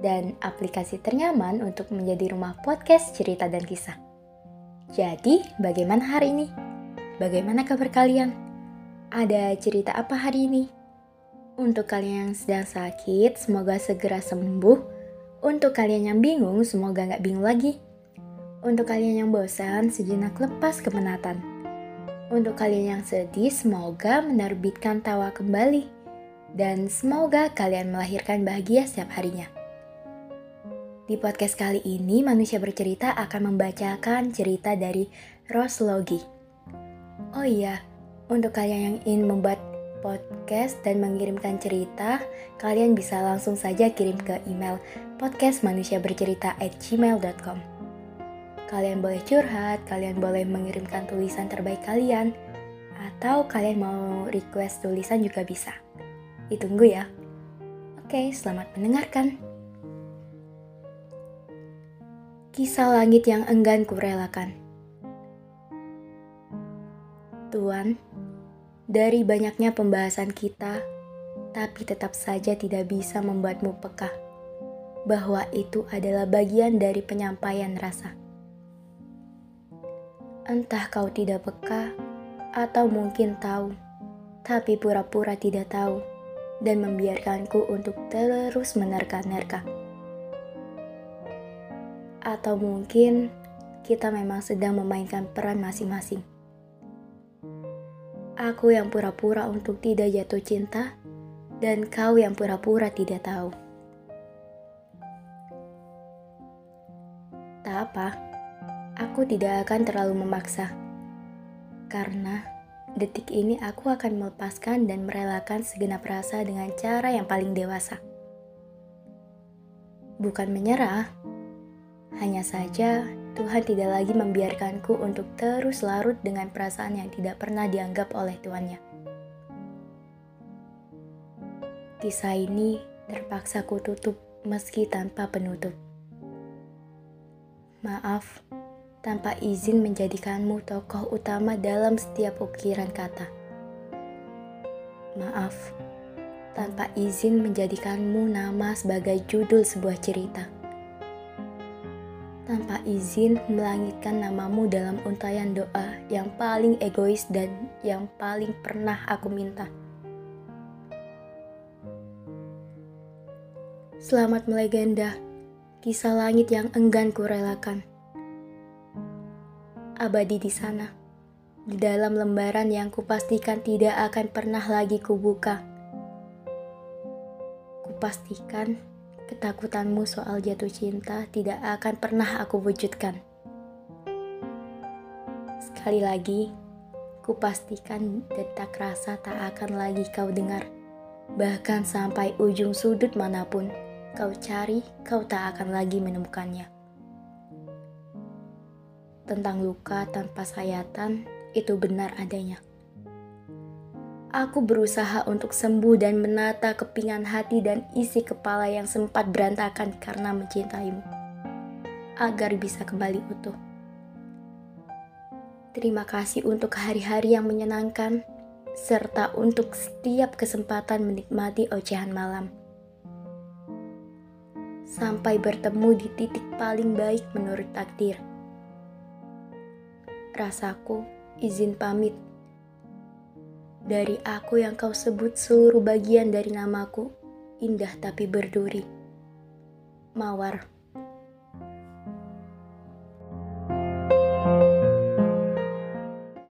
dan aplikasi ternyaman untuk menjadi rumah podcast cerita dan kisah. Jadi, bagaimana hari ini? Bagaimana kabar kalian? Ada cerita apa hari ini? Untuk kalian yang sedang sakit, semoga segera sembuh. Untuk kalian yang bingung, semoga nggak bingung lagi. Untuk kalian yang bosan, sejenak lepas kemenatan. Untuk kalian yang sedih, semoga menerbitkan tawa kembali. Dan semoga kalian melahirkan bahagia setiap harinya. Di podcast kali ini, manusia bercerita akan membacakan cerita dari Roslogi. Oh iya, untuk kalian yang ingin membuat podcast dan mengirimkan cerita, kalian bisa langsung saja kirim ke email podcastmanusiabercerita@gmail.com. Kalian boleh curhat, kalian boleh mengirimkan tulisan terbaik kalian, atau kalian mau request tulisan juga bisa. Ditunggu ya. Oke, selamat mendengarkan. Kisah langit yang enggan kurelakan. Tuan, dari banyaknya pembahasan kita, tapi tetap saja tidak bisa membuatmu peka bahwa itu adalah bagian dari penyampaian rasa. Entah kau tidak peka atau mungkin tahu, tapi pura-pura tidak tahu dan membiarkanku untuk terus menerka-nerka atau mungkin kita memang sedang memainkan peran masing-masing. Aku yang pura-pura untuk tidak jatuh cinta, dan kau yang pura-pura tidak tahu. Tak apa, aku tidak akan terlalu memaksa, karena detik ini aku akan melepaskan dan merelakan segenap rasa dengan cara yang paling dewasa. Bukan menyerah, hanya saja, Tuhan tidak lagi membiarkanku untuk terus larut dengan perasaan yang tidak pernah dianggap oleh tuannya. Kisah ini terpaksa ku tutup meski tanpa penutup. Maaf, tanpa izin menjadikanmu tokoh utama dalam setiap ukiran kata. Maaf, tanpa izin menjadikanmu nama sebagai judul sebuah cerita tanpa izin melangitkan namamu dalam untayan doa yang paling egois dan yang paling pernah aku minta. Selamat melegenda, kisah langit yang enggan kurelakan. Abadi di sana, di dalam lembaran yang kupastikan tidak akan pernah lagi kubuka. Kupastikan Ketakutanmu soal jatuh cinta tidak akan pernah aku wujudkan. Sekali lagi, kupastikan detak rasa tak akan lagi kau dengar. Bahkan sampai ujung sudut mana pun kau cari, kau tak akan lagi menemukannya. Tentang luka tanpa sayatan, itu benar adanya. Aku berusaha untuk sembuh dan menata kepingan hati dan isi kepala yang sempat berantakan karena mencintaimu, agar bisa kembali utuh. Terima kasih untuk hari-hari yang menyenangkan, serta untuk setiap kesempatan menikmati ocehan malam. Sampai bertemu di titik paling baik menurut takdir. Rasaku izin pamit dari aku yang kau sebut seluruh bagian dari namaku, indah tapi berduri. Mawar.